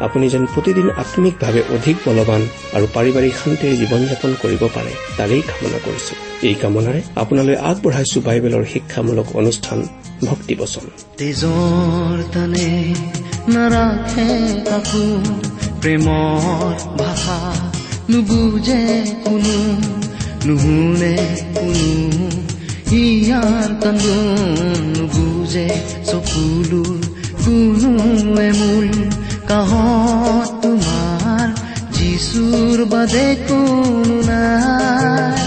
আপুনি যেন প্ৰতিদিন আম্মিকভাৱে অধিক বলৱান আৰু পাৰিবাৰিক শান্তিৰে জীৱন যাপন কৰিব পাৰে তাৰেই কামনা কৰিছো। এই কামনাৰে আপোনালৈ আগবঢ়াইছো বাইবেলৰ শিক্ষামূলক অনুষ্ঠান প্ৰেমৰ ভাষা নুবুজে কোনো নুশুনে কোনো নুবুজে চকুলোৰ কোনো এমূল। কাহত তোমাৰ যিচুৰ বাদে কোনো নাই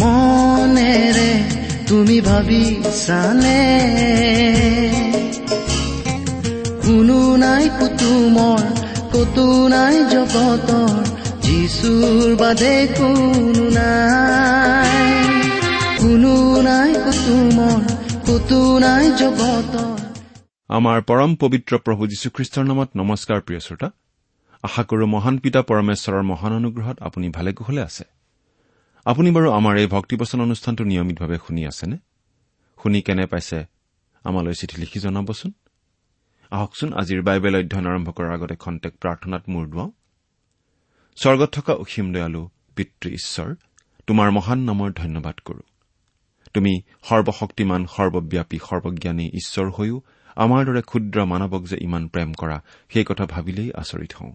মনেৰে তুমি ভাবিছানে কোনো নাই কুতুমৰ কতো নাই জগতৰ যিচুৰ বাদে কোনো নাই। কোনো নাই কুতুমৰ কতো নাই জগতৰ। আমাৰ পৰম পবিত্ৰ প্ৰভু যীশুখ্ৰীষ্টৰ নামত নমস্কাৰ প্ৰিয় শ্ৰোতা। আশা কৰো মহান পিতা পৰমেশ্বৰৰ মহান অনুগ্ৰহত আপুনি ভালে কুশলে আছে। আপুনি বাৰু আমাৰ এই ভক্তিবচন অনুষ্ঠানটো নিয়মিতভাৱে শুনি আছেনে? শুনি কেনে পাইছে? আমালৈ চিঠি লিখি জনাবচোন। আহকচোন আজিৰ বাইবেল অধ্যয়ন আৰম্ভ কৰাৰ আগতে খন্তেক প্ৰাৰ্থনাত মূৰ দুৱাওঁ। স্বৰ্গত থকা অসীম দয়ালু পিতৃ ঈশ্বৰ তোমাৰ মহান নামৰ ধন্যবাদ কৰো। তুমি সৰ্বশক্তিমান সৰ্বব্যাপী সৰ্বজ্ঞানী ঈশ্বৰ হৈও আমাৰ দৰে ক্ষুদ্ৰ মানৱক যে ইমান প্ৰেম কৰা সেই কথা ভাবিলেই আচৰিত হওঁ।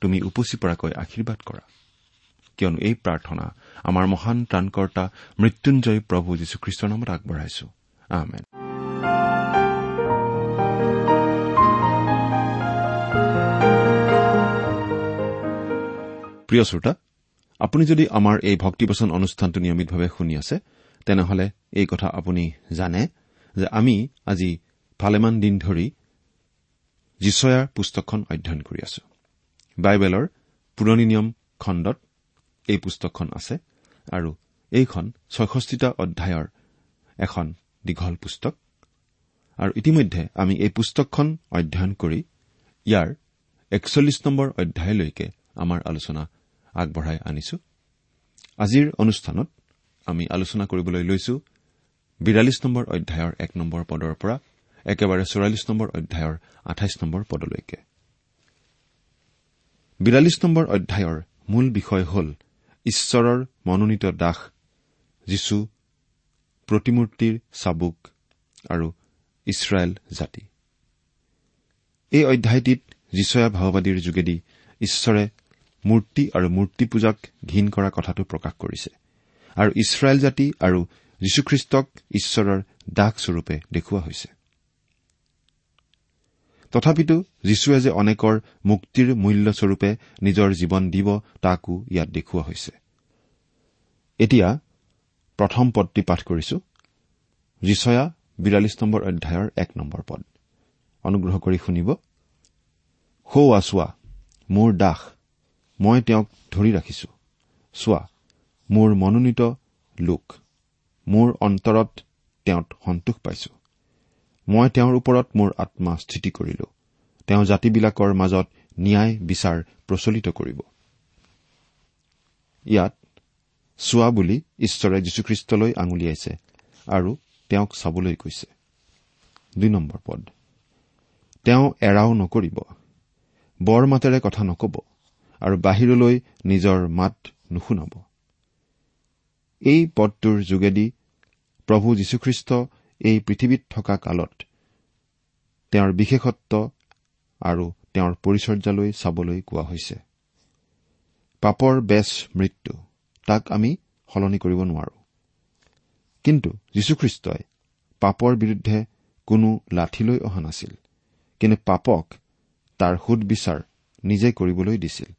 তুমি উপচি পৰাকৈ আশীৰ্বাদ কৰা। কিয়নো এই প্ৰাৰ্থনা আমাৰ মহান ত্ৰাণকৰ্তা মৃত্যুঞ্জয় প্ৰভু যীশুখ্ৰীষ্টৰ নামত আগবঢ়াইছো। আমেন। প্ৰিয় শ্ৰোতা আপুনি যদি আমাৰ এই ভক্তিবচন অনুষ্ঠানটো নিয়মিতভাৱে শুনি আছে তেনেহলে এই কথা আপুনি জানে যে আমি আজি ভালেমান দিন ধৰি যিচয়াৰ পুস্তকখন অধ্যয়ন কৰি আছো। বাইবেলৰ পুৰণি নিয়ম খণ্ডত এই পুস্তকখন আছে আৰু এইখন ছয়ষষ্ঠিটা অধ্যায়ৰ এখন দীঘল পুস্তক। আৰু ইতিমধ্যে আমি এই পুস্তকখন অধ্যয়ন কৰি ইয়াৰ একচল্লিছ নম্বৰ অধ্যায়লৈকে আমাৰ আলোচনা আগবঢ়াই আনিছো। আজিৰ অনুষ্ঠানত আমি আলোচনা কৰিবলৈ লৈছো বিৰাল্লিছ নম্বৰ অধ্যায়ৰ এক নম্বৰ পদৰ পৰা একেবাৰে চৌৰাল্লিছ নম্বৰ অধ্যায়ৰ আঠাইছ নম্বৰ পদলৈকে। বিৰাল্লিছ নম্বৰ অধ্যায়ৰ মূল বিষয় হ'ল ঈশ্বৰৰ মনোনীত দাস যীশু প্ৰতিমূৰ্তিৰ চাবুক আৰু ইছৰাইল জাতি। এই অধ্যায়টিত যিচয়া ভাওবাদীৰ যোগেদি ঈশ্বৰে মূৰ্তি আৰু মূৰ্তি পূজাক ঘীন কৰা কথাটো প্ৰকাশ কৰিছে আৰু ইছৰাইল জাতি আৰু যীশুখ্ৰীষ্টক ঈশ্বৰৰ দাসস্বৰূপে দেখুওৱা হৈছে। তথাপিতো যীশুৱে যে অনেকৰ মুক্তিৰ মূল্যস্বৰূপে নিজৰ জীৱন দিব তাকো ইয়াত দেখুওৱা হৈছে। এতিয়া প্ৰথম পদটি পাঠ কৰিছো। ৰিচয়া বিৰাল্লিছ নম্বৰ অধ্যায়ৰ এক নম্বৰ পদ। অনুগ্ৰহ কৰি শুনিব। সৌৱা চোৱা মোৰ দাস মই তেওঁক ধৰি ৰাখিছো। চোৱা মোৰ মনোনীত লোক মোৰ অন্তৰত তেওঁত সন্তোষ পাইছো। মই তেওঁৰ ওপৰত মোৰ আত্মা স্থিতি কৰিলো। তেওঁ জাতিবিলাকৰ মাজত ন্যায় বিচাৰ প্ৰচলিত কৰিব। ইয়াত চোৱা বুলি ঈশ্বৰে যীশুখ্ৰীষ্টলৈ আঙুলিয়াইছে আৰু তেওঁক চাবলৈ কৈছে। দুই নম্বৰ পদ। তেওঁ এৰাও নকৰিব। বৰ মাতেৰে কথা নকব আৰু বাহিৰলৈ নিজৰ মাত নুশুনাব। এই পদটোৰ যোগেদি প্ৰভু যীশুখ্ৰীষ্ট এই পৃথিৱীত থকা কালত। তেওঁৰ বিশেষত্ব আৰু তেওঁৰ পৰিচৰ্যালৈ চাবলৈ কোৱা হৈছে। পাপৰ বেচ মৃত্যু তাক আমি সলনি কৰিব নোৱাৰো। কিন্তু যীশুখ্ৰীষ্টই পাপৰ বিৰুদ্ধে কোনো লাঠিলৈ অহা নাছিল কিন্তু পাপক তাৰ সুদবিচাৰ নিজে কৰিবলৈ দিছিল।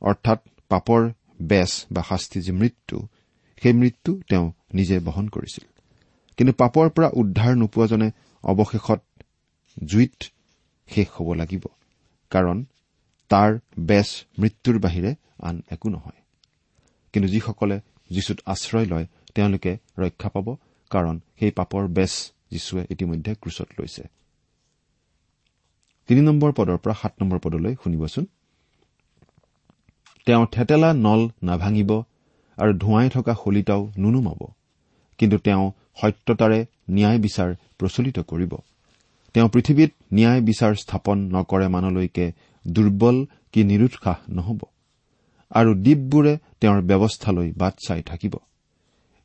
অৰ্থাৎ পাপৰ বেচ বা শাস্তি যি মৃত্যু সেই মৃত্যু তেওঁ নিজে বহন কৰিছিল। কিন্তু পাপৰ পৰা উদ্ধাৰ নোপোৱাজনে অৱশেষত জুইত শেষ হ'ব লাগিব কাৰণ তাৰ বেচ মৃত্যুৰ বাহিৰে আন একো নহয়। কিন্তু যিসকলে যীশুত আশ্ৰয় লয় তেওঁলোকে ৰক্ষা পাব কাৰণ সেই পাপৰ বেচ যীশুৱে ইতিমধ্যে ক্ৰুচত লৈছে। তিনি নম্বৰ পদৰ পৰা সাত নম্বৰ পদলৈ শুনিবচোন। তেওঁ থেতেলা নল নাভাঙিব আৰু ধোঁৱাই থকা শলিতাও নুনুমাব। কিন্তু তেওঁ সত্যতাৰে ন্যায় বিচাৰ প্ৰচলিত কৰিব। তেওঁ পৃথিৱীত ন্যায় বিচাৰ স্থাপন নকৰে মানলৈকে দুৰ্বল কি নিৰুৎসাহ নহব। আৰু দ্বীপবোৰে তেওঁৰ ব্যৱস্থালৈ বাট চাই থাকিব।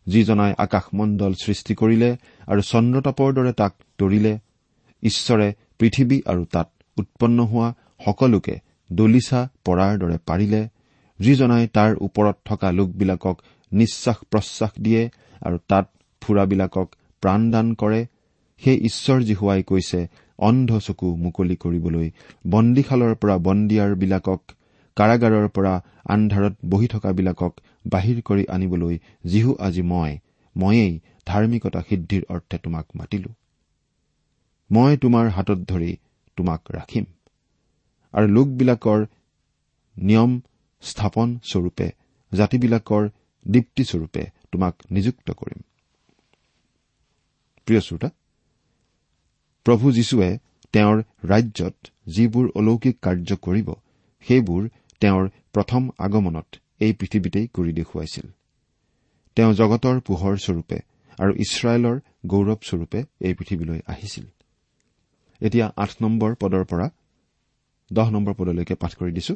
যিজনাই আকাশমণ্ডল সৃষ্টি কৰিলে আৰু চন্দ্ৰতাপৰ দৰে তাক তৰিলে ঈশ্বৰে পৃথিৱী আৰু তাত উৎপন্ন হোৱা সকলোকে দলিচা পৰাৰ দৰে পাৰিলে যিজনাই তাৰ ওপৰত থকা লোকবিলাকক নিশ্বাস প্ৰশ্বাস দিয়ে আৰু তাত ফুৰাবিলাকক প্ৰাণদান কৰে সেই ঈশ্বৰ জীহুৱাই কৈছে অন্ধ চকু মুকলি কৰিবলৈ বন্দীশালৰ পৰা বন্দীয়াৰবিলাকক কাৰাগাৰৰ পৰা আন্ধাৰত বহি থকাবিলাকক বাহিৰ কৰি আনিবলৈ যিহু আজি মই ময়েই ধাৰ্মিকতা সিদ্ধিৰ অৰ্থে তোমাক মাতিলো। মই তোমাৰ হাতত ধৰি তোমাক ৰাখিম। আৰু লোকবিলাকৰ নিয়ম স্থাপন স্বৰূপে জাতিবিলাকৰ দীপ্তিস্বৰূপে তোমাক নিযুক্ত কৰিম। প্ৰভু যীশুৱে তেওঁৰ ৰাজ্যত যিবোৰ অলৌকিক কাৰ্য কৰিব সেইবোৰ তেওঁৰ প্ৰথম আগমনত এই পৃথিৱীতেই কৰি দেখুৱাইছিল। তেওঁ জগতৰ পোহৰ স্বৰূপে আৰু ইছৰাইলৰ গৌৰৱ স্বৰূপে এই পৃথিৱীলৈ আহিছিল। এতিয়া আঠ নম্বৰ পদৰ পৰা দহ নম্বৰ পদলৈকে পাঠ কৰি দিছো।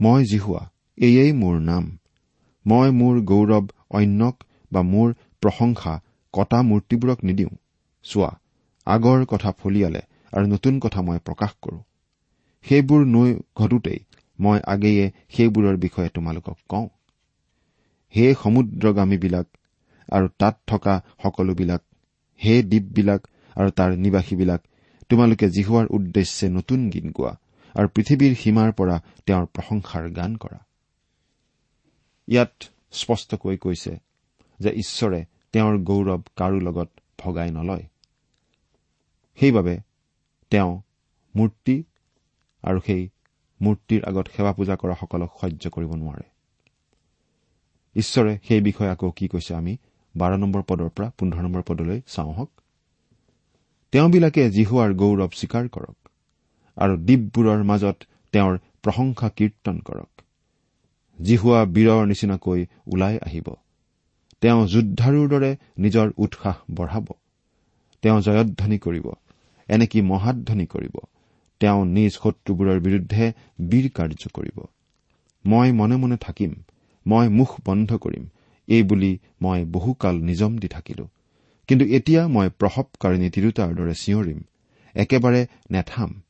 মই জিহুৱা এয়েই মোৰ নাম। মই মোৰ গৌৰৱ অন্যক বা মোৰ প্ৰশংসা কটা মূৰ্তিবোৰক নিদিওঁ। চোৱা আগৰ কথা ফলিয়ালে আৰু নতুন কথা মই প্ৰকাশ কৰো। সেইবোৰ নৈ ঘটোতেই মই আগেয়ে সেইবোৰৰ বিষয়ে তোমালোকক কওঁ। হে সমুদ্ৰগামীবিলাক আৰু তাত থকা সকলোবিলাক হে দ্বীপবিলাক আৰু তাৰ নিবাসীবিলাক তোমালোকে জিহুৱাৰ উদ্দেশ্যে নতুন গীত গোৱা। আৰু পৃথিৱীৰ সীমাৰ পৰা তেওঁৰ প্ৰশংসাৰ গান কৰা। ইয়াত স্পষ্টকৈ কৈছে যে ঈশ্বৰে তেওঁৰ গৌৰৱ কাৰো লগত ভগাই নলয়। সেইবাবে তেওঁ মূৰ্তি আৰু সেই মূৰ্তিৰ আগত সেৱা পূজা কৰাসকলক সহ্য কৰিব নোৱাৰে। ঈশ্বৰে সেই বিষয়ে আকৌ কি কৈছে আমি বাৰ নম্বৰ পদৰ পৰা পোন্ধৰ নম্বৰ পদলৈ চাওঁ হওক। তেওঁবিলাকে জিহুৱাৰ গৌৰৱ স্বীকাৰ কৰক। আৰু দ্বীপবোৰৰ মাজত তেওঁৰ প্ৰশংসা কীৰ্তন কৰক। জিহুৱা বীৰৰ নিচিনাকৈ ওলাই আহিব। তেওঁ যোদ্ধাৰুৰ দৰে নিজৰ উৎসাহ বঢ়াব। তেওঁ জয়ধ্বনি কৰিব। এনেকি মহাধ্বনি কৰিব? তেওঁ নিজ শত্ৰুবোৰৰ বিৰুদ্ধে বীৰ কাৰ্য কৰিব। মই মনে মনে থাকিম। মই মুখ বন্ধ কৰিম। এই বুলি মই বহুকাল নিজম দি থাকিলো। কিন্তু এতিয়া মই প্ৰসৱকাৰিণী তিৰোতাৰ দৰে চিঞৰিম। একেবাৰে নেথাম।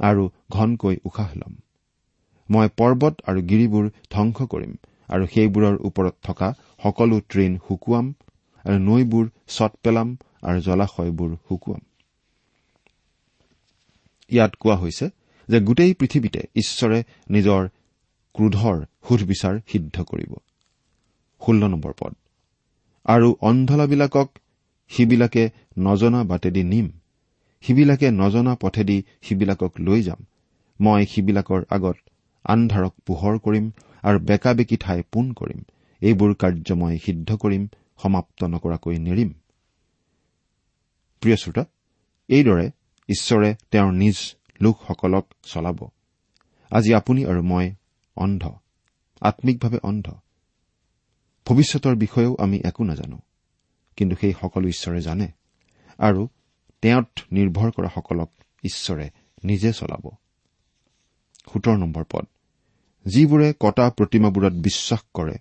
আৰু ঘনকৈ উশাহ ল'ম। মই পৰ্বত আৰু গিৰিবোৰ ধ্বংস কৰিম আৰু সেইবোৰৰ ওপৰত থকা সকলো ট্ৰেইন শুকুৱাম আৰু নৈবোৰ চট পেলাম আৰু জলাশয়বোৰ শুকুৱাম। ইয়াত কোৱা হৈছে যে গোটেই পৃথিৱীতে ঈশ্বৰে নিজৰ ক্ৰোধৰ সুধবিচাৰ সিদ্ধ কৰিব। ষোল্ল নম্বৰ পদ। আৰু অন্ধলাবিলাকক সিবিলাকে নজনা বাটেদি নিম। সিবিলাকে নজনা পথেদি সিবিলাকক লৈ যাম। মই সিবিলাকৰ আগত আন্ধাৰক পোহৰ কৰিম আৰু বেকা বেকি ঠাই পোন কৰিম। এইবোৰ কাৰ্য মই সিদ্ধ কৰিম সমাপ্ত নকৰাকৈ নেৰিম। প্ৰিয় শ্ৰোতা এইদৰে ঈশ্বৰে তেওঁৰ নিজ লোকসকলক চলাব। আজি আপুনি আৰু মই অন্ধ আম্মিকভাৱে অন্ধ। ভৱিষ্যতৰ বিষয়েও আমি একো নাজানো কিন্তু সেই সকলো ঈশ্বৰে জানে। আৰু তেওঁত নিৰ্ভৰ কৰাসকলক ঈশ্বৰে নিজে চলাব। সোতৰ নম্বৰ পদ। যিবোৰে কটা প্ৰতিমাবোৰত বিশ্বাস কৰে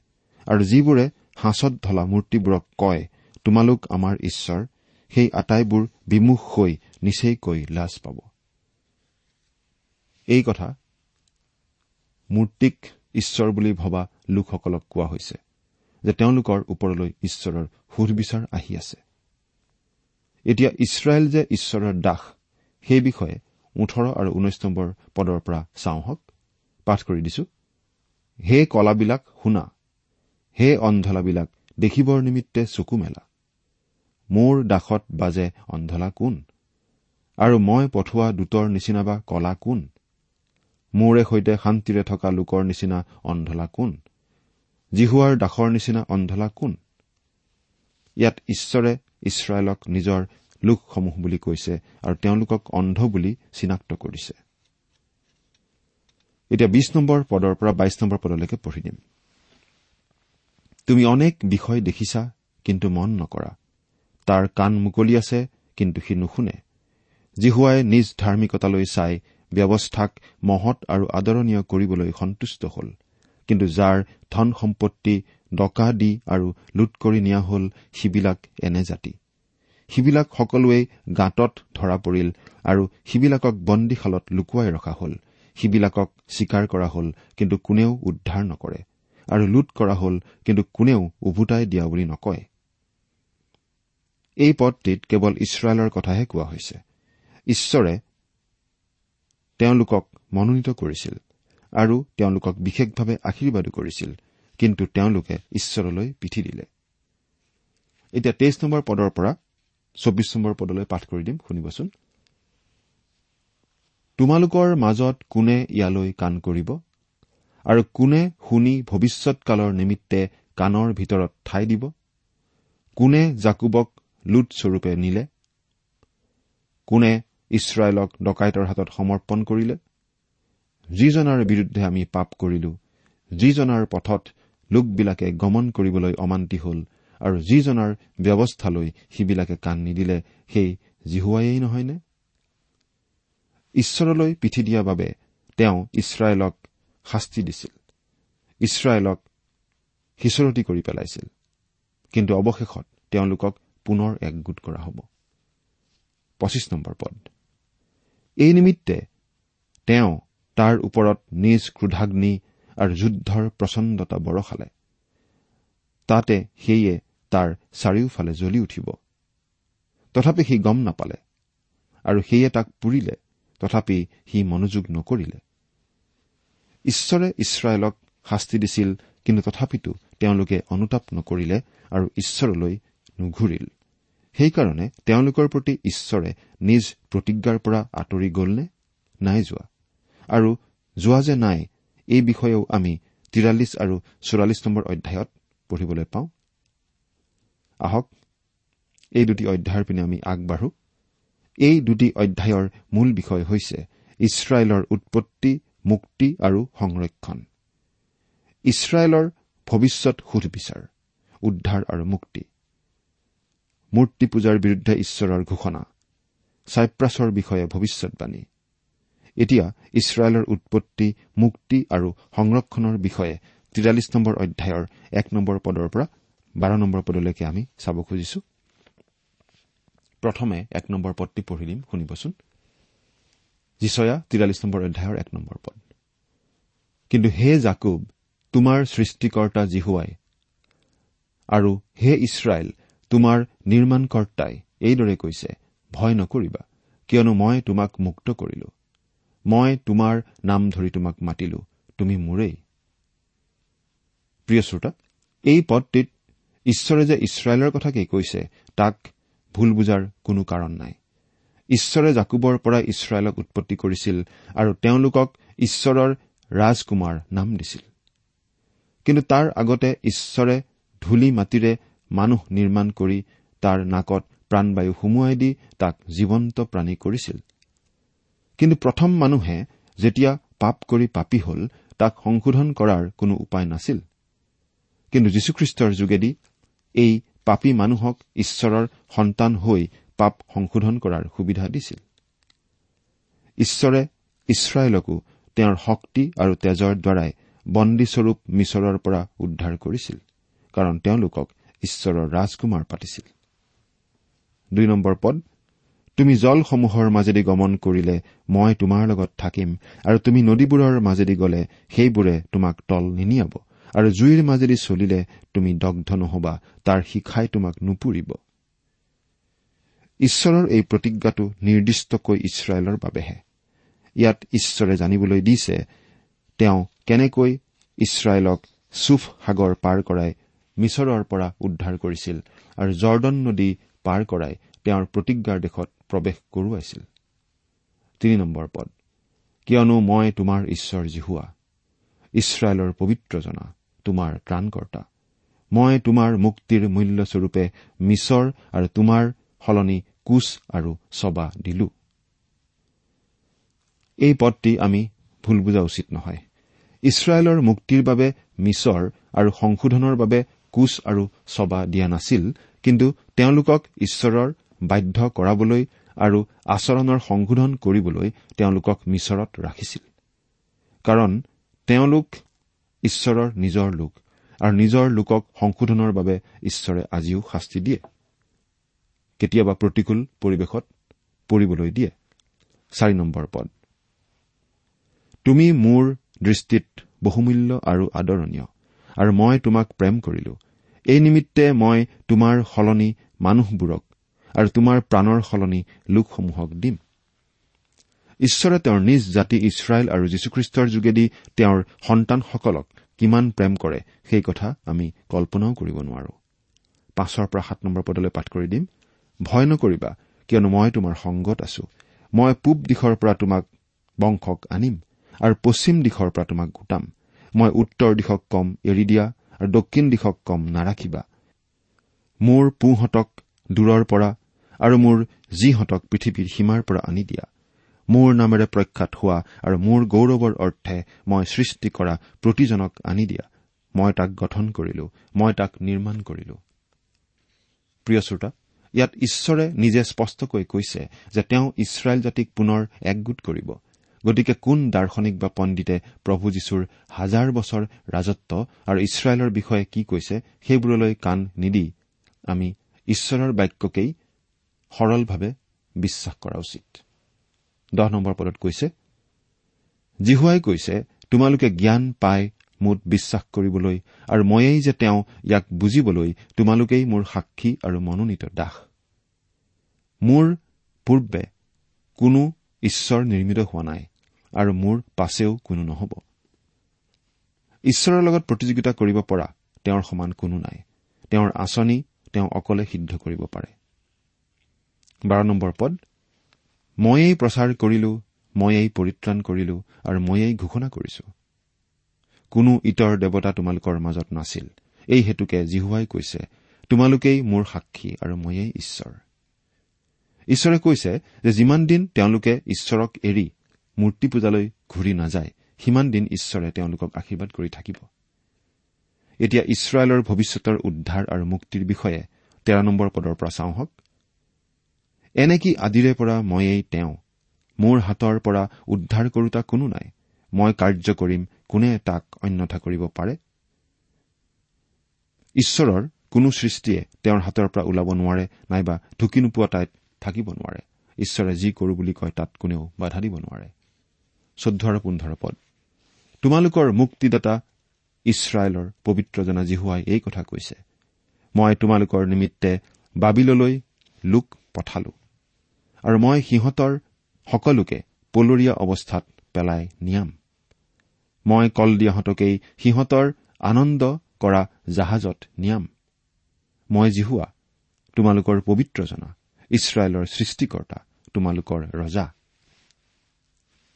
আৰু যিবোৰে সাঁচত ঢলা মূৰ্তিবোৰক কয় তোমালোক আমাৰ ঈশ্বৰ সেই আটাইবোৰ বিমুখ হৈ নিচেইকৈ লাজ পাব। এই কথা মূৰ্তিক ঈশ্বৰ বুলি ভবা লোকসকলক কোৱা হৈছে যে তেওঁলোকৰ ওপৰলৈ ঈশ্বৰৰ সুধবিচাৰ আহি আছে। এতিয়া ইছৰাইল যে ঈশ্বৰৰ দাস সেই বিষয়ে ওঠৰ আৰু ঊনৈশ নম্বৰ পদৰ পৰা চাওঁ হওক। পাঠ কৰি দিছো। হে কলাবিলাক শুনা হে অন্ধলাবিলাক দেখিবৰ নিমিত্তে চকু মেলা। মোৰ দাসত বাজে অন্ধলা কোন? আৰু মই পঠোৱা দূতৰ নিচিনা বা কলা কোন? মোৰে সৈতে শান্তিৰে থকা লোকৰ নিচিনা অন্ধলা কোন? জিহুৱাৰ দাসৰ নিচিনা অন্ধলা কোন? ইয়াত ঈশ্বৰে ইছৰাইলক নিজৰ লোকসমূহ বুলি কৈছে আৰু তেওঁলোকক অন্ধ বুলি চিনাক্ত কৰিছে। এতিয়া বিশ নম্বৰ পদৰ পৰা বাইশ নম্বৰ পদলৈকে পঢ়ি দিম। তুমি অনেক বিষয় দেখিছা কিন্তু মন নকৰা। তাৰ কাণ মুকলি আছে কিন্তু সি নুশুনে। জিহুৱাই নিজ ধাৰ্মিকতালৈ চাই ব্যৱস্থাক মহৎ আৰু আদৰণীয় কৰিবলৈ সন্তুষ্ট হ'ল। কিন্তু যাৰ ধন সম্পত্তি ডকা দি আৰু লুট কৰি নিয়া হল সিবিলাক এনে জাতি। সিবিলাক সকলোৱেই গাঁতত ধৰা পৰিল আৰু সিবিলাকক বন্দীশালত লুকুৱাই ৰখা হল। সিবিলাকক স্বীকাৰ কৰা হল কিন্তু কোনেও উদ্ধাৰ নকৰে। আৰু লুট কৰা হল কিন্তু কোনেও উভোটাই দিয়া বুলি নকয়। এই পদটিত কেৱল ইছৰাইলৰ কথাহে কোৱা হৈছে। ঈশ্বৰে তেওঁলোকক মনোনীত কৰিছিল আৰু তেওঁলোকক বিশেষভাৱে আশীৰ্বাদো কৰিছিল। কিন্তু তেওঁলোকে ঈশ্বৰলৈ পিঠি দিলে। এতিয়া তেইছ নম্বৰ পদৰ পৰা চৌবিশ নম্বৰ পদলৈ পাঠ কৰি দিম শুনিবচোন। তোমালোকৰ মাজত কোনে ইয়ালৈ কাণ কৰিব আৰু কোনে শুনি ভৱিষ্যৎকালৰ নিমিত্তে কাণৰ ভিতৰত ঠাই দিব? কোনে জাকুবক লুটস্বৰূপে নিলে? কোনে ইছৰাইলক ডকাইতৰ হাতত সমৰ্পণ কৰিলে? যিজনাৰ বিৰুদ্ধে আমি পাপ কৰিলো যিজনাৰ পথত লোকবিলাকে গমন কৰিবলৈ অমান্তি হল আৰু যিজনাৰ ব্যৱস্থালৈ সিবিলাকে কাণ নিদিলে সেই জিহুৱায়েই নহয়নে? ঈশ্বৰলৈ পিঠি দিয়াৰ বাবে তেওঁ ইছৰাইলক শাস্তি দিছিল। ইছৰাইলক সিঁচৰতি কৰি পেলাইছিল। কিন্তু অৱশেষত তেওঁলোকক পুনৰ একগোট কৰা হ'ব। পদ। এই নিমিত্তে তেওঁ তাৰ ওপৰত নিজ ক্ৰোধাগ্নি আৰু যুদ্ধৰ প্ৰচণ্ডতা বৰষালে। তাতে সেয়ে তাৰ চাৰিওফালে জ্বলি উঠিব। তথাপি সি গম নাপালে আৰু সেয়ে তাক পুৰিলে তথাপি সি মনোযোগ নকৰিলে। ঈশ্বৰে ইছৰাইলক শাস্তি দিছিল কিন্তু তথাপিতো তেওঁলোকে অনুতাপ নকৰিলে আৰু ঈশ্বৰলৈ নুঘূৰিল। সেইকাৰণে তেওঁলোকৰ প্ৰতি ঈশ্বৰে নিজ প্ৰতিজ্ঞাৰ পৰা আঁতৰি গ'লনে? নাই যোৱা। আৰু যোৱা যে নাই এই বিষয়েও আমি তিৰাল্লিছ আৰু চৌৰাল্লিছ নম্বৰ অধ্যায়ত পঢ়িবলৈ পাওঁ। আহক এই দুটি অধ্যায়ৰ পিনে আমি আগবাঢ়ো। এই দুটি অধ্যায়ৰ মূল বিষয় হৈছে ইছৰাইলৰ উৎপত্তি মুক্তি আৰু সংৰক্ষণ। ইছৰাইলৰ ভৱিষ্যত সুধবিচাৰ উদ্ধাৰ আৰু মুক্তি। মূৰ্তি পূজাৰ বিৰুদ্ধে ঈশ্বৰৰ ঘোষণা ছাইপ্ৰাছৰ বিষয়ে ভৱিষ্যৎবাণী এতিয়া ইছৰাইলৰ উৎপত্তি মুক্তি আৰু সংৰক্ষণৰ বিষয়ে তিৰাল্লিছ নম্বৰ অধ্যায়ৰ এক নম্বৰ পদৰ পৰা বাৰ নম্বৰ পদলৈকে আমি চাব খুজিছো। প্ৰথমে এক নম্বৰ পদটি পঢ়ি দিম শুনিবচোন। যিচয়া তিৰাল্লিছ নম্বৰ অধ্যায়ৰ এক নম্বৰ পদ। কিন্তু হে জাকুব তোমাৰ সৃষ্টিকৰ্তা জিহুৱাই আৰু হে ইছৰাইল তোমাৰ নিৰ্মাণকৰ্তাই এইদৰে কৈছে ভয় নকৰিবা কিয়নো মই তোমাক মুক্ত কৰিলো। মই তোমাৰ নাম ধৰি তোমাক মাতিলো। তুমি মোৰেই। প্ৰিয় শ্ৰোতা এই পদটিত ঈশ্বৰে যে ইছৰাইলৰ কথাকেই কৈছে তাক ভুল বুজাৰ কোনো কাৰণ নাই। ঈশ্বৰে জাকুবৰ পৰা ইছৰাইলক উৎপত্তি কৰিছিল আৰু তেওঁলোকক ঈশ্বৰৰ ৰাজকুমাৰ নাম দিছিল। কিন্তু তাৰ আগতে ঈশ্বৰে ধূলি মাটিৰে মানুহ নিৰ্মাণ কৰি তাৰ নাকত প্ৰাণবায়ু সুমুৱাই দি তাক জীৱন্ত প্ৰাণী কৰিছিল। কিন্তু প্ৰথম মানুহে যেতিয়া পাপ কৰি পাপী হল তাক সংশোধন কৰাৰ কোনো উপায় নাছিল। কিন্তু যীশুখ্ৰীষ্টৰ যোগেদি এই পাপী মানুহক ঈশ্বৰৰ সন্তান হৈ পাপ সংশোধন কৰাৰ সুবিধা দিছিল। ঈশ্বৰে ইছৰাইলকো তেওঁৰ শক্তি আৰু তেজৰ দ্বাৰাই বন্দীস্বৰূপ মিছৰৰ পৰা উদ্ধাৰ কৰিছিল কাৰণ তেওঁলোকক ঈশ্বৰৰ ৰাজকুমাৰ পাতিছিল। দুই নম্বৰ পদ তুমি জলসমূহৰ মাজেদি গমন কৰিলে মই তোমাৰ লগত থাকিম আৰু তুমি নদীবোৰৰ মাজেদি গলে সেইবোৰে তোমাক তল নিনিয়াব আৰু জুইৰ মাজেদি চলিলে তুমি দগ্ধ নহবা তাৰ শিখাই তোমাক নুপুৰিব। ঈশ্বৰৰ এই প্ৰতিজ্ঞাটো নিৰ্দিষ্টকৈ ইছৰাইলৰ বাবেহে। ইয়াত ঈশ্বৰে জানিবলৈ দিছে তেওঁ কেনেকৈ ইছৰাইলক চুফ সাগৰ পাৰ কৰাই মিছৰৰ পৰা উদ্ধাৰ কৰিছিল আৰু জৰ্দন নদী পাৰ কৰাই তেওঁৰ প্ৰতিজ্ঞাৰ দেশত প্ৰৱেশ কৰোৱাইছিল। তিনি নম্বৰ পদ। কিয়নো মই তোমাৰ ঈশ্বৰ জিহুৱা ইছৰাইলৰ পবিত্ৰজনা তোমাৰ ত্ৰাণকৰ্তা। মই তোমাৰ মুক্তিৰ মূল্যস্বৰূপে মিছৰ আৰু তোমাৰ সলনি কোচ আৰু চবা দিলো। এই পদটি আমি ভুল বুজা উচিত নহয়। ইছৰাইলৰ মুক্তিৰ বাবে মিছৰ আৰু সংশোধনৰ বাবে কোচ আৰু চবা দিয়া নাছিল কিন্তু তেওঁলোকক ঈশ্বৰৰ বাধ্য কৰাবলৈ আৰু আচৰণৰ সংশোধন কৰিবলৈ তেওঁলোকক মিছৰত ৰাখিছিল। কাৰণ তেওঁলোক ঈশ্বৰৰ নিজৰ লোক আৰু নিজৰ লোকক সংশোধনৰ বাবে ঈশ্বৰে আজিও শাস্তি দিয়ে। কেতিয়াবা প্ৰতিকূল পৰিৱেশত পৰিবলৈ দিয়ে। চাৰি নম্বৰ পদ। তুমি মোৰ দৃষ্টিত বহুমূল্য আৰু আদৰণীয় আৰু মই তোমাক প্ৰেম কৰিলো। এই নিমিত্তে মই তোমাৰ সলনি মানুহবোৰক আৰু তোমাৰ প্ৰাণৰ সলনি লোকসমূহক দিম। ঈশ্বৰে তেওঁৰ নিজ জাতি ইছৰাইল আৰু যীশুখ্ৰীষ্টৰ যোগেদি তেওঁৰ সন্তানসকলক কিমান প্ৰেম কৰে সেই কথা আমি কল্পনাও কৰিব নোৱাৰো। পাঁচৰ পৰা সাত নম্বৰ পদলৈ পাঠ কৰি দিম। ভয় নকৰিবা কিয়নো মই তোমাৰ সংগত আছো। মই পূব দিশৰ পৰা তোমাক বংশক আনিম আৰু পশ্চিম দিশৰ পৰা তোমাক গোটাম। মই উত্তৰ দিশক কম এৰি দিয়া আৰু দক্ষিণ দিশক কম নাৰাখিবা। মোৰ পোহঁতক দূৰৰ পৰা আৰু মোৰ যিহঁতক পৃথিৱীৰ সীমাৰ পৰা আনি দিয়া মোৰ নামেৰে প্ৰখ্যাত হোৱা আৰু মোৰ গৌৰৱৰ অৰ্থে মই সৃষ্টি কৰা প্ৰতিজনক আনি দিয়া মই তাক গঠন কৰিলো মই তাক নিৰ্মাণ কৰিলো। প্ৰিয় শ্ৰোতা ইয়াত ঈশ্বৰে নিজে স্পষ্টকৈ কৈছে যে তেওঁ ইছৰাইল জাতিক পুনৰ একগোট কৰিব গতিকে কোন দাৰ্শনিক বা পণ্ডিতে প্ৰভু যীশুৰ হাজাৰ বছৰ ৰাজত্ব আৰু ইছৰাইলৰ বিষয়ে কি কৈছে সেইবোৰলৈ কাণ নিদি আমি ঈশ্বৰৰ বাক্যকেই সৰলভাৱে বিশ্বাস কৰা উচিত। দহ নম্বৰ পদত কৈছে জিহুৱাই কৈছে তোমালোকে জ্ঞান পাই মোত বিশ্বাস কৰিবলৈ আৰু ময়েই যে তেওঁ ইয়াক বুজিবলৈ তোমালোকেই মোৰ সাক্ষী আৰু মনোনীত দাস। মোৰ পূৰ্বে কোনো ঈশ্বৰ নিৰ্মিত হোৱা নাই আৰু মোৰ পাছেও কোনো নহ'ব। ঈশ্বৰৰ লগত প্ৰতিযোগিতা কৰিব পৰা তেওঁৰ সমান কোনো নাই। তেওঁৰ আঁচনি তেওঁ অকলে সিদ্ধ কৰিব পাৰে। বাৰ নম্বৰ পদ ময়েই প্ৰচাৰ কৰিলো ময়েই পৰিত্ৰাণ কৰিলো আৰু ময়েই ঘোষণা কৰিছো। কোনো ইতৰ দেৱতা তোমালোকৰ মাজত নাছিল। এই হেতুকে জিহুৱাই কৈছে তোমালোকেই মোৰ সাক্ষী আৰু ময়েই ঈশ্বৰ। ঈশ্বৰে কৈছে যে যিমান দিন তেওঁলোকে ঈশ্বৰক এৰি মূৰ্তি পূজালৈ ঘূৰি নাযায় সিমান দিন ঈশ্বৰে তেওঁলোকক আশীৰ্বাদ কৰি থাকিব। এতিয়া ইছৰাইলৰ ভৱিষ্যতৰ উদ্ধাৰ আৰু মুক্তিৰ বিষয়ে তেৰ নম্বৰ পদৰ পৰা চাওঁ হওক। এনেকি আদিৰে পৰা ময়েই তেওঁ? মোৰ হাতৰ পৰা উদ্ধাৰ কৰোতা কোনো নাই। মই কাৰ্য কৰিম কোনে তাক অন্যথা কৰিব পাৰে? ঈশ্বৰৰ কোনো সৃষ্টিয়ে তেওঁৰ হাতৰ পৰা ওলাব নোৱাৰে নাইবা ঢুকি নোপোৱা ঠাইত থাকিব নোৱাৰে। ঈশ্বৰে যি কৰো বুলি কয় তাত কোনেও বাধা দিব নোৱাৰে। চৈধ্য আৰু পোন্ধৰ পদ। তোমালোকৰ মুক্তিদাতা ইছৰাইলৰ পবিত্ৰজনা জিহুৱাই এই কথা কৈছে। মই তোমালোকৰ নিমিত্তে বাবিললৈ লোক পঠালো। আৰু মই সিহঁতৰ সকলোকে পলৰীয়া অৱস্থাত পেলাই নিয়াম। মই কলদিয়াহঁতকেই সিহঁতৰ আনন্দ কৰা জাহাজত নিয়াম। মই জিহুৱা তোমালোকৰ পবিত্ৰজনা ইছৰাইলৰ সৃষ্টিকৰ্তা তোমালোকৰ ৰজা।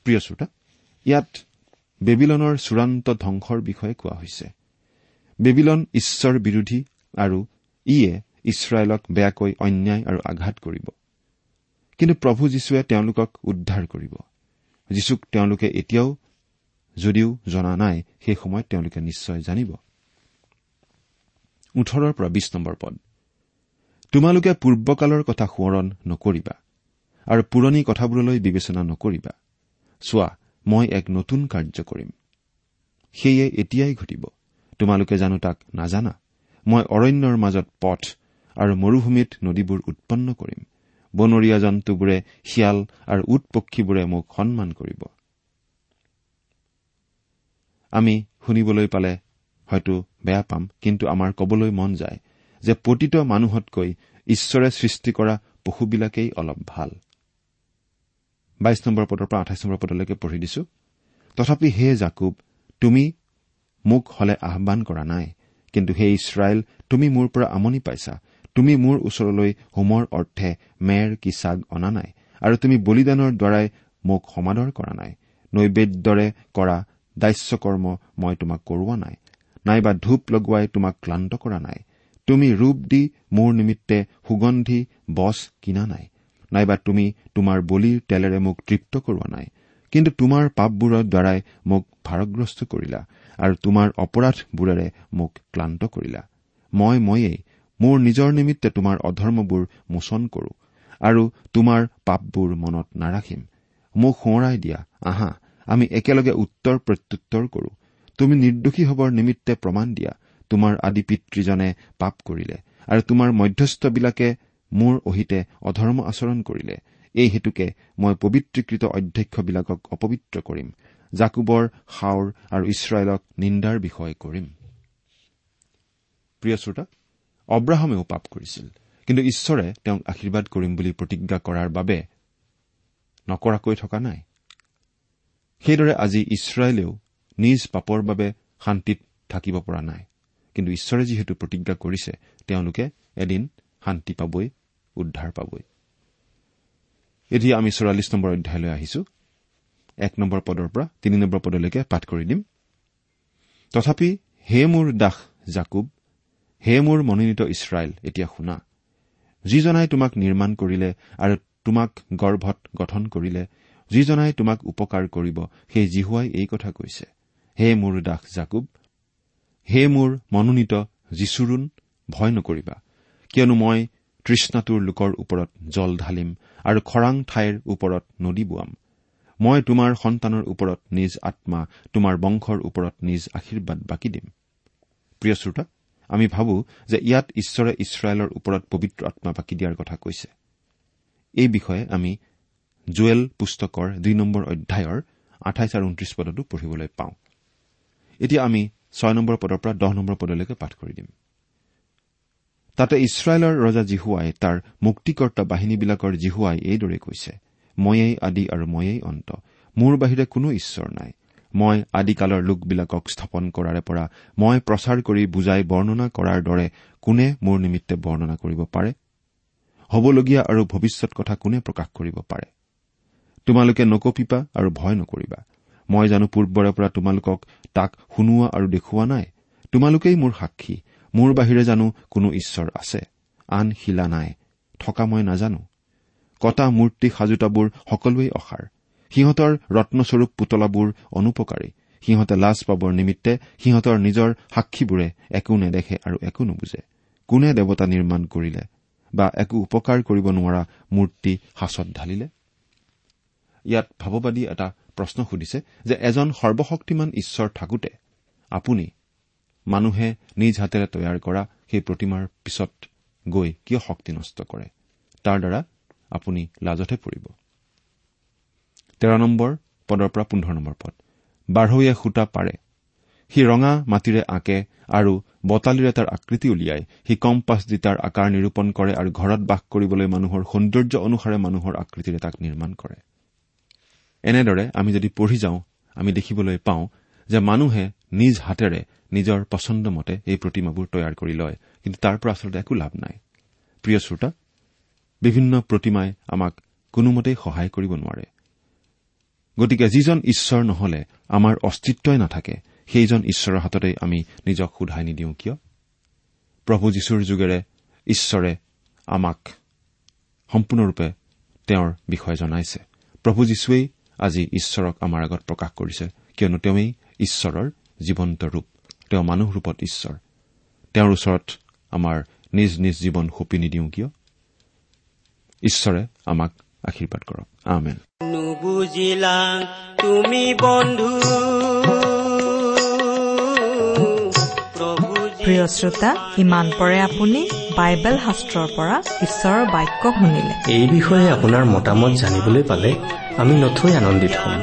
প্ৰিয় শ্ৰোতা ইয়াত বেবিলনৰ চূড়ান্ত ধ্বংসৰ বিষয়ে কোৱা হৈছে। বেবিলন ঈশ্বৰ বিৰোধী আৰু ইয়ে ইছৰাইলক বেয়াকৈ অন্যায় আৰু আঘাত কৰিব। কিন্তু প্ৰভু যীশুৱে তেওঁলোকক উদ্ধাৰ কৰিব। যীশুক তেওঁলোকে এতিয়াও যদিও জনা নাই সেই সময়ত তেওঁলোকে নিশ্চয় জানিব। ওঠৰৰ পৰা বিশ নম্বৰ পদ। তোমালোকে পূৰ্বকালৰ কথা সোঁৱৰণ নকৰিবা আৰু পুৰণি কথাবোৰলৈ বিবেচনা নকৰিবা। চোৱা মই এক নতুন কাৰ্য কৰিম। সেয়ে এতিয়াই ঘটিব। তোমালোকে জানো তাক নাজানা। মই অৰণ্যৰ মাজত পথ আৰু মৰুভূমিত নদীবোৰ উৎপন্ন কৰিম। বনৰীয়া জন্তুবোৰে শিয়াল আৰু উট পক্ষীবোৰে মোক সন্মান কৰিব। আমি শুনিবলৈ পালে হয়তো বেয়া পাম কিন্তু আমাৰ কবলৈ মন যায় যে প্ৰতিত মানুহতকৈ ঈশ্বৰে সৃষ্টি কৰা পশুবিলাকেই অলপ ভাল। বাইশ নম্বৰ পদৰ পৰা আঠাইছ নম্বৰ পদলৈকে পঢ়ি দিছো। তথাপি হে জাকুব তুমি মোক হলে আহান কৰা নাই কিন্তু হে ইছৰাইল তুমি মোৰ পৰা আমনি পাইছা। তুমি মোৰ ওচৰলৈ হোমৰ অৰ্থে মেৰ কি চাগ অনা নাই আৰু তুমি বলিদানৰ দ্বাৰাই মোক সমাদৰ কৰা নাই। নৈবেদ্যৰে কৰা দাস্যকৰ্ম মই তোমাক কৰোৱা নাই নাইবা ধূপ লগোৱাই তোমাক ক্লান্ত কৰা নাই। তুমি ৰূপ দি মোৰ নিমিত্তে সুগন্ধি বছ কিনা নাই নাইবা তুমি তোমাৰ বলিৰ তেলেৰে মোক তৃপ্ত কৰোৱা নাই। কিন্তু তোমাৰ পাপবোৰৰ দ্বাৰাই মোক ভাৰগ্ৰস্ত কৰিলা আৰু তোমাৰ অপৰাধবোৰেৰে মোক ক্লান্ত কৰিলা। মই ময়েই মোৰ নিজৰ নিমিত্তে তোমাৰ অধৰ্মবোৰ মোচন কৰো আৰু তোমাৰ পাপবোৰ মনত নাৰাখিম। মোক সোঁৱৰাই দিয়া আহা আমি একেলগে উত্তৰ প্ৰত্যুত্তৰ কৰো। তুমি নিৰ্দোষী হবৰ নিমিত্তে প্ৰমাণ দিয়া তোমাৰ আদি পিতৃজনে পাপ কৰিলে আৰু তোমাৰ মধ্যস্থবিলাকে মোৰ অহিতে অধৰ্ম আচৰণ কৰিলে। এই হেতুকে মই পবিত্ৰীকৃত অধ্যক্ষবিলাকক অপবিত্ৰ কৰিম জাকুবৰ হাওৰ আৰু ইছৰাইলক নিন্দাৰ বিষয় কৰিম। প্ৰিয় শ্ৰোতা অব্ৰাহামেও পাপ কৰিছিল। কিন্তু ঈশ্বৰে তেওঁক আশীৰ্বাদ কৰিম বুলি প্ৰতিজ্ঞা কৰাৰ বাবে নকৰাকৈ থকা নাই। সেইদৰে আজি ইছৰাইলেও নিজ পাপৰ বাবে শান্তিত থাকিব পৰা নাই। কিন্তু ঈশ্বৰে যিহেতু প্ৰতিজ্ঞা কৰিছে তেওঁলোকে এদিন শান্তি পাবই উদ্ধাৰ পাবই। এতিয়া আমি চৌৰাল্লিছ নম্বৰ অধ্যায়লৈ আহিছো। এক নম্বৰ পদৰ পৰা তিনি নম্বৰ পদলৈকে পাঠ কৰি দিম। তথাপি হে মোৰ দাস জাকুব হে মোৰ মনোনীত ইছৰাইল এতিয়া শুনা। যিজনাই তোমাক নিৰ্মাণ কৰিলে আৰু তোমাক গৰ্ভত গঠন কৰিলে যিজনাই তোমাক উপকাৰ কৰিব সেই জিহুৱাই এই কথা কৈছে। হে মোৰ দাস জাকুব হে মোৰ মনোনীত যীচুৰুণ ভয় নকৰিবা। কিয়নো মই তৃষ্ণাটোৰ লোকৰ ওপৰত জল ঢালিম আৰু খৰাং ঠাইৰ ওপৰত নদী বোৱাম। মই তোমাৰ সন্তানৰ ওপৰত নিজ আত্মা তোমাৰ বংশৰ ওপৰত নিজ আশীৰ্বাদ বাকী দিম। প্ৰিয় শ্ৰোতা আমি ভাবো যে ইয়াত ঈশ্বৰে ইছৰাইলৰ ওপৰত পবিত্ৰ আত্মা বাকী দিয়াৰ কথা কৈছে। এই বিষয়ে আমি জুৱেল পুস্তকৰ দুই নম্বৰ অধ্যায়ৰ আঠাইছ আৰু ঊনত্ৰিশ পদতো পঢ়িবলৈ পাওঁ। এতিয়া আমি ছয় নম্বৰ পদৰ পৰা দহ নম্বৰ পদলৈকে পাঠ কৰি দিম। তাতে ইছৰাইলৰ ৰজা জিহুৱাই তাৰ মুক্তিকৰ্তা বাহিনীবিলাকৰ জিহুৱাই এইদৰে কৈছে ময়েই আদি আৰু ময়েই অন্ত মোৰ বাহিৰে কোনো ঈশ্বৰ নাই। মই আদিকালৰ লোকবিলাকক স্থাপন কৰাৰে পৰা মই প্ৰচাৰ কৰি বুজাই বৰ্ণনা কৰাৰ দৰে কোনে মোৰ নিমিত্তে বৰ্ণনা কৰিব পাৰে? হবলগীয়া আৰু ভৱিষ্যত কথা কোনে প্ৰকাশ কৰিব পাৰে? তোমালোকে নকপিপা আৰু ভয় নকৰিবা। মই জানো পূৰ্বৰে পৰা তোমালোকক তাক শুনোৱা আৰু দেখুওৱা নাই। তোমালোকেই মোৰ সাক্ষী। মোৰ বাহিৰে জানো কোনো ঈশ্বৰ আছে। আন শিলা নাই। থকা মই নাজানো। কটা মূৰ্তি সাজোতাবোৰ সকলোৱেই অসাৰ। সিহঁতৰ ৰত্নস্বৰূপ পুতলাবোৰ অনুপকাৰী। সিহঁতে লাজ পাবৰ নিমিত্তে সিহঁতৰ নিজৰ সাক্ষীবোৰে একো নেদেখে আৰু একো নুবুজে। কোনে দেৱতা নিৰ্মাণ কৰিলে বা একো উপকাৰ কৰিব নোৱাৰা মূৰ্তি সাঁচত ঢালিলে? ইয়াত ভাৱবাদী এটা প্ৰশ্ন সুধিছে যে এজন সৰ্বশক্তিমান ঈশ্বৰ থাকোতে আপুনি মানুহে নিজ হাতেৰে তৈয়াৰ কৰা সেই প্ৰতিমাৰ পিছত গৈ কিয় শক্তি নষ্ট কৰে? তাৰ দ্বাৰা আপুনি লাজতহে পৰিব। তেৰ নম্বৰ পদৰ পৰা পোন্ধৰ নম্বৰ পদ। বাঢ়ৈয়ে সূতা পাৰে। সি ৰঙা মাটিৰে আঁকে আৰু বটালিৰে তাৰ আকৃতি উলিয়াই। সি কম্পাছ দি তাৰ আকাৰ নিৰূপণ কৰে আৰু ঘৰত বাস কৰিবলৈ মানুহৰ সৌন্দৰ্য অনুসাৰে মানুহৰ আকৃতিৰে তাক নিৰ্মাণ কৰে। এনেদৰে আমি যদি পঢ়ি যাওঁ আমি দেখিবলৈ পাওঁ যে মানুহে নিজ হাতেৰে নিজৰ পচন্দ মতে এই প্ৰতিমাবোৰ তৈয়াৰ কৰি লয় কিন্তু তাৰ পৰা আচলতে একো লাভ নাই। প্ৰিয় শ্ৰোতা বিভিন্ন প্ৰতিমাই আমাক কোনোমতেই সহায় কৰিব নোৱাৰে। গতিকে যিজন ঈশ্বৰ নহলে আমাৰ অস্তিত্বই নাথাকে সেইজন ঈশ্বৰৰ হাততেই আমি নিজক সোধাই নিদিওঁ কিয়? প্ৰভু যীশুৰ যোগেৰে ঈশ্বৰে আমাক সম্পূৰ্ণৰূপে তেওঁৰ বিষয়ে জনাইছে। প্ৰভু যীশুৱেই আজি ঈশ্বৰক আমাৰ আগত প্ৰকাশ কৰিছে কিয়নো তেওঁই ঈশ্বৰৰ জীৱন্ত ৰূপ তেওঁ মানুহ ৰূপত ঈশ্বৰ। তেওঁৰ ওচৰত আমাৰ নিজ নিজ জীৱন সঁপি নিদিওঁ কিয়? ঈশ্বৰে আমাক আশীৰ্বাদ কৰক। আমেন। নুবুজিলা তুমি বন্ধু। প্ৰিয় শ্ৰোতা ইমান পৰে আপুনি বাইবেল শাস্ত্ৰৰ পৰা ঈশ্বৰৰ বাক্য শুনিলে। এই বিষয়ে আপোনাৰ মতামত জানিবলৈ পালে আমি নথৈ আনন্দিত হ'ম।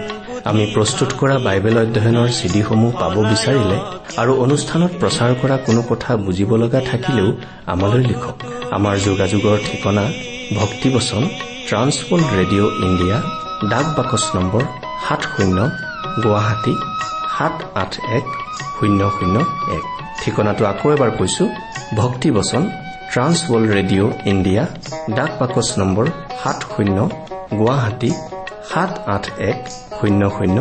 আমি প্ৰস্তুত কৰা বাইবেল অধ্যয়নৰ চিডিসমূহ পাব বিচাৰিলে আৰু অনুষ্ঠানত প্ৰচাৰ কৰা কোনো কথা বুজিব লগা থাকিলেও আমালৈ লিখক। আমাৰ যোগাযোগৰ ঠিকনা ভক্তিবচন ট্ৰান্সৱৰ্ল্ড ৰেডিঅ' ইণ্ডিয়া ডাক বাকচ নম্বৰ সাত শূন্য গুৱাহাটী সাত আঠ এক শূন্য শূন্য এক। ঠিকনাটো আকৌ এবাৰ কৈছো ভক্তিবচন ট্ৰান্সৱৰ্ল্ড ৰেডিঅ' ইণ্ডিয়া ডাক বাকচ নম্বৰ সাত শূন্য গুৱাহাটী সাত আঠ এক শূন্য শূন্য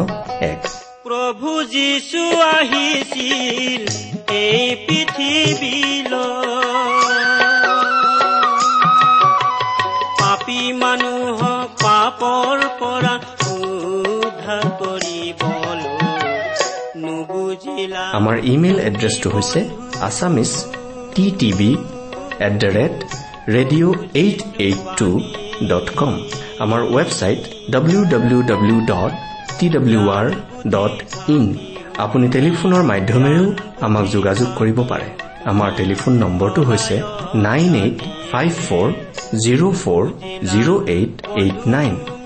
এক। প্ৰভু যীশু আহিছিল এই পৃথিৱীলৈ। পাপৰ পৰা উদ্ধাৰ কৰিবলৈ নুবুজিলা আমাৰ ইমেইল এড্ৰেছটো হৈছে Assamese T TV at the rate radio' eight eight two dot com আমাৰ website W W W dot T W R dot in আপুনি টেলিফোনৰ মাধ্যমেৰেও আমাক যোগাযোগ কৰিব পাৰে। আমাৰ টেলিফোন নম্বৰটো হৈছে nine eight five four zero' four zero' eight eight nine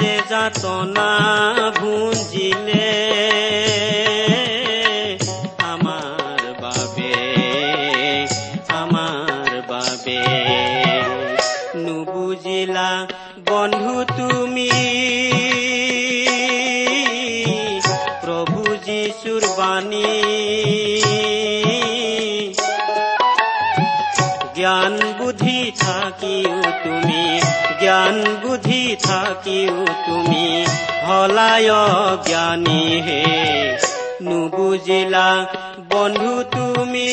যে যাতনা ভুঞ্জিলে থাকিও তুমি। হলায় জ্ঞানী হে নুবুজিলা বন্ধু তুমি।